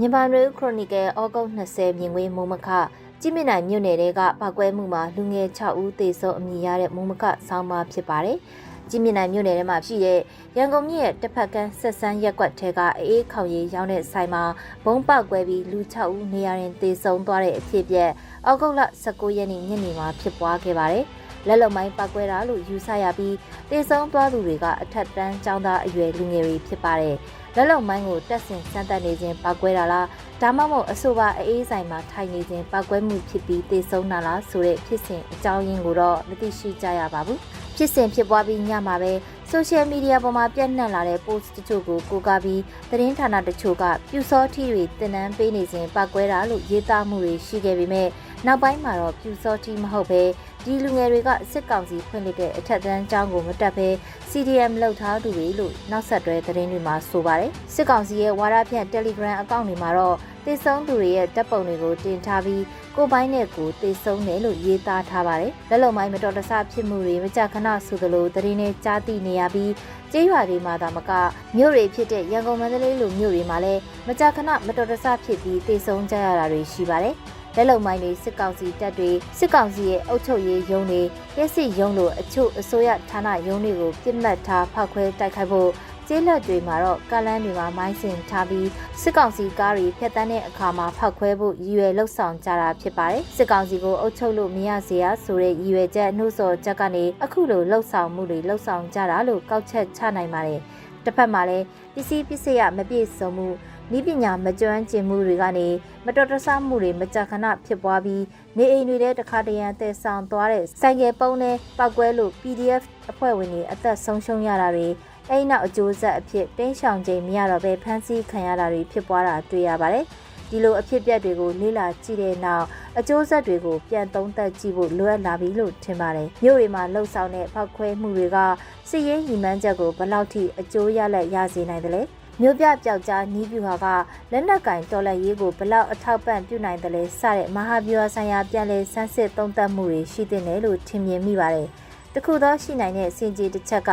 မြန်မာနွေဦးခရိုနီကယ်ဩဂုတ်20မြင်ကွင်းမုံမခကြည့်မြင့်နိုင်မြို့နယ်တွေကပောက်ကွဲမှုမှာလူငယ်6ဦးသေဆုံးအမည်ရတဲ့မုံမခဆောင်းပါဖြစ်ပါတယ်။ကြည့်မြင့်နိုင်မြို့နယ်ထဲမှာရှိတဲ့ရန်ကုန်မြို့ရဲ့တစ်ဖက်ကန်းဆက်ဆန်းရက်ကွက်ထဲကအေးခေါင်ရီရောင်းတဲ့ဆိုင်မှာဘုံပောက်ကွဲပြီးလူ6ဦးနေရာရင်သေဆုံးသွားတဲ့အဖြစ်အပျက်ဩဂုတ်လ19ရက်နေ့ညနေမှာဖြစ်ပွားခဲ့ပါတယ်။ လက်လုံမိုင်းပောက်ကွဲတာလို့ယူဆရပြီးသေဆုံးသွားသူတွေကအထက်တန်းចောင်းသားအရွယ်လူငယ်တွေဖြစ်ပါတယ်။လက်လုံမိုင်းကိုတက်ဆင်စမ်းသပ်နေခြင်းပောက်ကွဲတာလားဒါမှမဟုတ်အဆိုပါအေးဆိုင်မှာထိုင်နေခြင်းပောက်ကွဲမှုဖြစ်ပြီးသေဆုံးတာလားဆိုတဲ့ဖြစ်စဉ်အကြောင်းရင်းကိုတော့မသိရှိကြရပါဘူးဖြစ်စဉ်ဖြစ်ပွားပြီးညမှာပဲဆိုရှယ်မီဒီယာပေါ်မှာပြန့်နှံ့လာတဲ့ post တချို့ကိုကိုးကားပြီးသတင်းဌာနတချို့ကပြူစောထီတွေတင်နန်းပေးနေစဉ်ပောက်ကွဲတာလို့ရေးသားမှုတွေရှိခဲ့ပေမဲ့နောက်ပိုင်းမှာတော့ပြူစောထီမဟုတ်ပဲ ဒီလူငယ်တွေကစစ်ကောင်စီဖွင့်လှစ်တဲ့အထက်တန်းကျောင်းကိုမတက်ဘဲ CDM လောက်ထားသူတွေလို့နောက်ဆက်တွဲသတင်းတွေမှာဆိုပါတယ်စစ်ကောင်စီရဲ့ဝါဒဖြန့် Telegram အကောင့်တွေမှာတော့တည်ဆုံးသူတွေရဲ့တပ်ပုံတွေကိုတင်ထားပြီးကိုပိုင်းနဲ့ကိုတည်ဆုံးတယ်လို့ရေးသားထားပါတယ်လက်လုံမိုင်းမတော်တဆဖြစ်မှုတွေမကြခဏဆိုသလိုသတင်းတွေကြားသိနေရပြီးကျေးရွာတွေမှာသာမကမြို့တွေဖြစ်တဲ့ရန်ကုန်မန္တလေးလိုမြို့တွေမှာလည်းမကြခဏမတော်တဆဖြစ်ပြီးတည်ဆုံးကြရတာတွေရှိပါတယ် လက်လုံမိုင်းတွေစစ်ကောင်စီတပ်တွေစစ်ကောင်စီရဲ့အုပ်ချုပ်ရေးရုံးတွေရက်စစ်ရုံးလိုအချို့အစိုးရဌာနရုံးတွေကိုပြစ်မှတ်ထားဖောက်ခွဲတိုက်ခိုက်ဖို့ကျေးလက်တွေမှာတော့ကားလန်းတွေမှာမိုင်းစင်ထားပြီးစစ်ကောင်စီကားတွေဖျက်တမ်းတဲ့အခါမှာဖောက်ခွဲဖို့ရည်ရွယ်လှုပ်ဆောင်ကြတာဖြစ်ပါတယ်စစ်ကောင်စီကိုအုပ်ချုပ်လို့မရစေရဆိုတဲ့ရည်ရွယ်ချက်နှုတ်ဆော်ချက်ကနေအခုလိုလှုပ်ဆောင်မှုတွေလှုပ်ဆောင်ကြတာလို့ကောက်ချက်ချနိုင်ပါတယ် တစ်ဖက်မှာလည်းပစ္စည်းပစ္စည်းရမပြည့်စုံမှုဤပညာမကျွမ်းကျင်မှုတွေကနေမတော်တဆမှုတွေမကြခဏဖြစ်ပွားပြီးနေအိမ်တွေထဲတခါတရံတည်ဆောင်သွားတဲ့ဆိုင်ကယ်ပုံးနဲ့ပောက်ကွဲလို့ PDF အဖွဲ့ဝင်တွေအသက်ဆုံးရှုံးရတာတွေအဲ့နောက်အကျိုးဆက်အဖြစ်တင်းရှောင်ချိန်မရတော့ပဲဖမ်းဆီးခံရတာတွေဖြစ်ပွားတာတွေ့ရပါတယ် ဒီလိုအဖြစ်အပျက်တွေကိုလေ့လာကြည့်တဲ့နောက်အကျိုးဆက်တွေကိုပြန်သုံးသပ်ကြည့်ဖို့လိုအပ်လာပြီလို့ထင်ပါတယ်။မြို့တွေမှာလှုပ်ဆောင်တဲ့ဖောက်ခွဲမှုတွေကစစ်ရေးရည်မှန်းချက်ကိုဘယ်လောက်ထိအကျိုးရလက်ရစေနိုင်သလဲ။မြို့ပြပျောက်ကြားနီးပြူဟာကလက်နက်ကင်တော်လက်ရေးကိုဘလောက်အထောက်ပံ့ပြုနိုင်တယ်လဲစတဲ့မဟာဗျူဟာဆိုင်ရာပြန်လည်ဆန်းစစ်သုံးသပ်မှုတွေရှိတဲ့နယ်လို့ထင်မြင်မိပါတယ်။တခုသောရှိနိုင်တဲ့စင်ကြီးတစ်ချက်က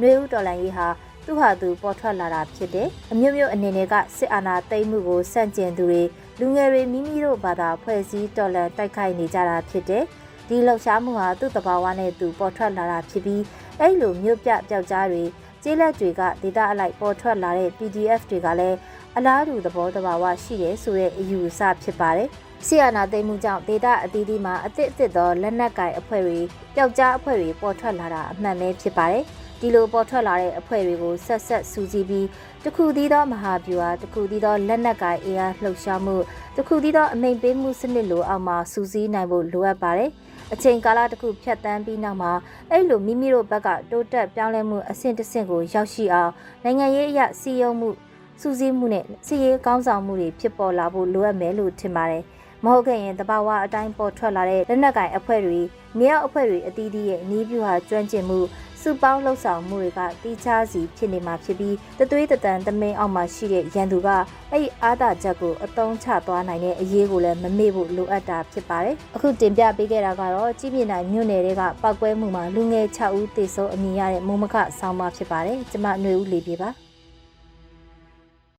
နှွေဦးတော်လန်ရေးဟာ သူဟာသူပေါ်ထွက်လာတာဖြစ်တယ်။အမျိုးမျိုးအနေနဲ့ကစစ်အာဏာသိမ်းမှုကိုစန့်ကျင်သူတွေလူငယ်တွေမိမိတို့ဘာသာဖွဲ့စည်းတော်လှန်တိုက်ခိုက်နေကြတာဖြစ်တယ်။ဒီလှုပ်ရှားမှုဟာသူ့တဘာဝနဲ့သူပေါ်ထွက်လာတာဖြစ်ပြီးအဲ့လိုမျိုးပြပျောက်ကြားတွေကျေးလက်တွေကဒေတာအလိုက်ပေါ်ထွက်လာတဲ့ PDF တွေကလည်းအလားတူသဘောတဘာဝရှိတယ်ဆိုတဲ့အယူအဆဖြစ်ပါတယ်။ဆီယနာသိမ်းမှုကြောင့်ဒေတာအသီးသီးမှာအသစ်အသစ်သောလက်နက်ကင်အဖွဲ့တွေပျောက်ကြားအဖွဲ့တွေပေါ်ထွက်လာတာအမှန်ပဲဖြစ်ပါတယ်။ ဒီလိုပေါ်ထွက်လာတဲ့အဖွဲ့တွေကိုဆက်ဆက်စူးစီးပြီးတခုသီးသောမဟာဗျူဟာတခုသီးသောလက်နက်ကိုင်အင်အားလှုပ်ရှားမှုတခုသီးသောအမိန်ပေးမှုစနစ်လိုအောက်မှာစူးစီးနိုင်ဖို့လိုအပ်ပါတယ်အချိန်ကာလတစ်ခုဖြတ်တန်းပြီးနောက်မှာအဲ့လိုမိမိတို့ဘက်ကတိုးတက်ပြောင်းလဲမှုအဆင့်တစ်ဆင့်ကိုရောက်ရှိအောင်နိုင်ငံရေးအရစီယုံမှုစူးစီးမှုနဲ့စီရေးကောင်းဆောင်မှုတွေဖြစ်ပေါ်လာဖို့လိုအပ်မယ်လို့ထင်ပါတယ်မဟုတ်ခင်ရင်တဘာဝအတိုင်းပေါ်ထွက်လာတဲ့လက်နက်ကင်အဖွဲ့တွေမြောက်အဖွဲ့တွေအသီးသီးရဲ့အနည်းပြူဟာကျွမ်းကျင်မှု စုပေါင်းလှုပ်ဆောင်မှုတွေကတီးခြားစီဖြစ်နေမှာဖြစ်ပြီးတသွေးတတန်သမင်းအောက်မှာရှိတဲ့ရန်သူကအဲ့ဒီအာသာချက်ကိုအတုံးချသွားနိုင်တဲ့အရေးကိုလည်းမမေ့ဖို့လိုအပ်တာဖြစ်ပါတယ်။အခုတင်ပြပေးခဲ့တာကတော့ကြီးပြင်းနိုင်မြို့နယ်တွေကပောက်ကွဲမှုမှာလူငယ်6ဦးသေဆုံးအမည်ရတဲ့မုံမခဆောင်းပါဖြစ်ပါတယ်။ကျွန်မຫນွေဦးလေးပြပါ။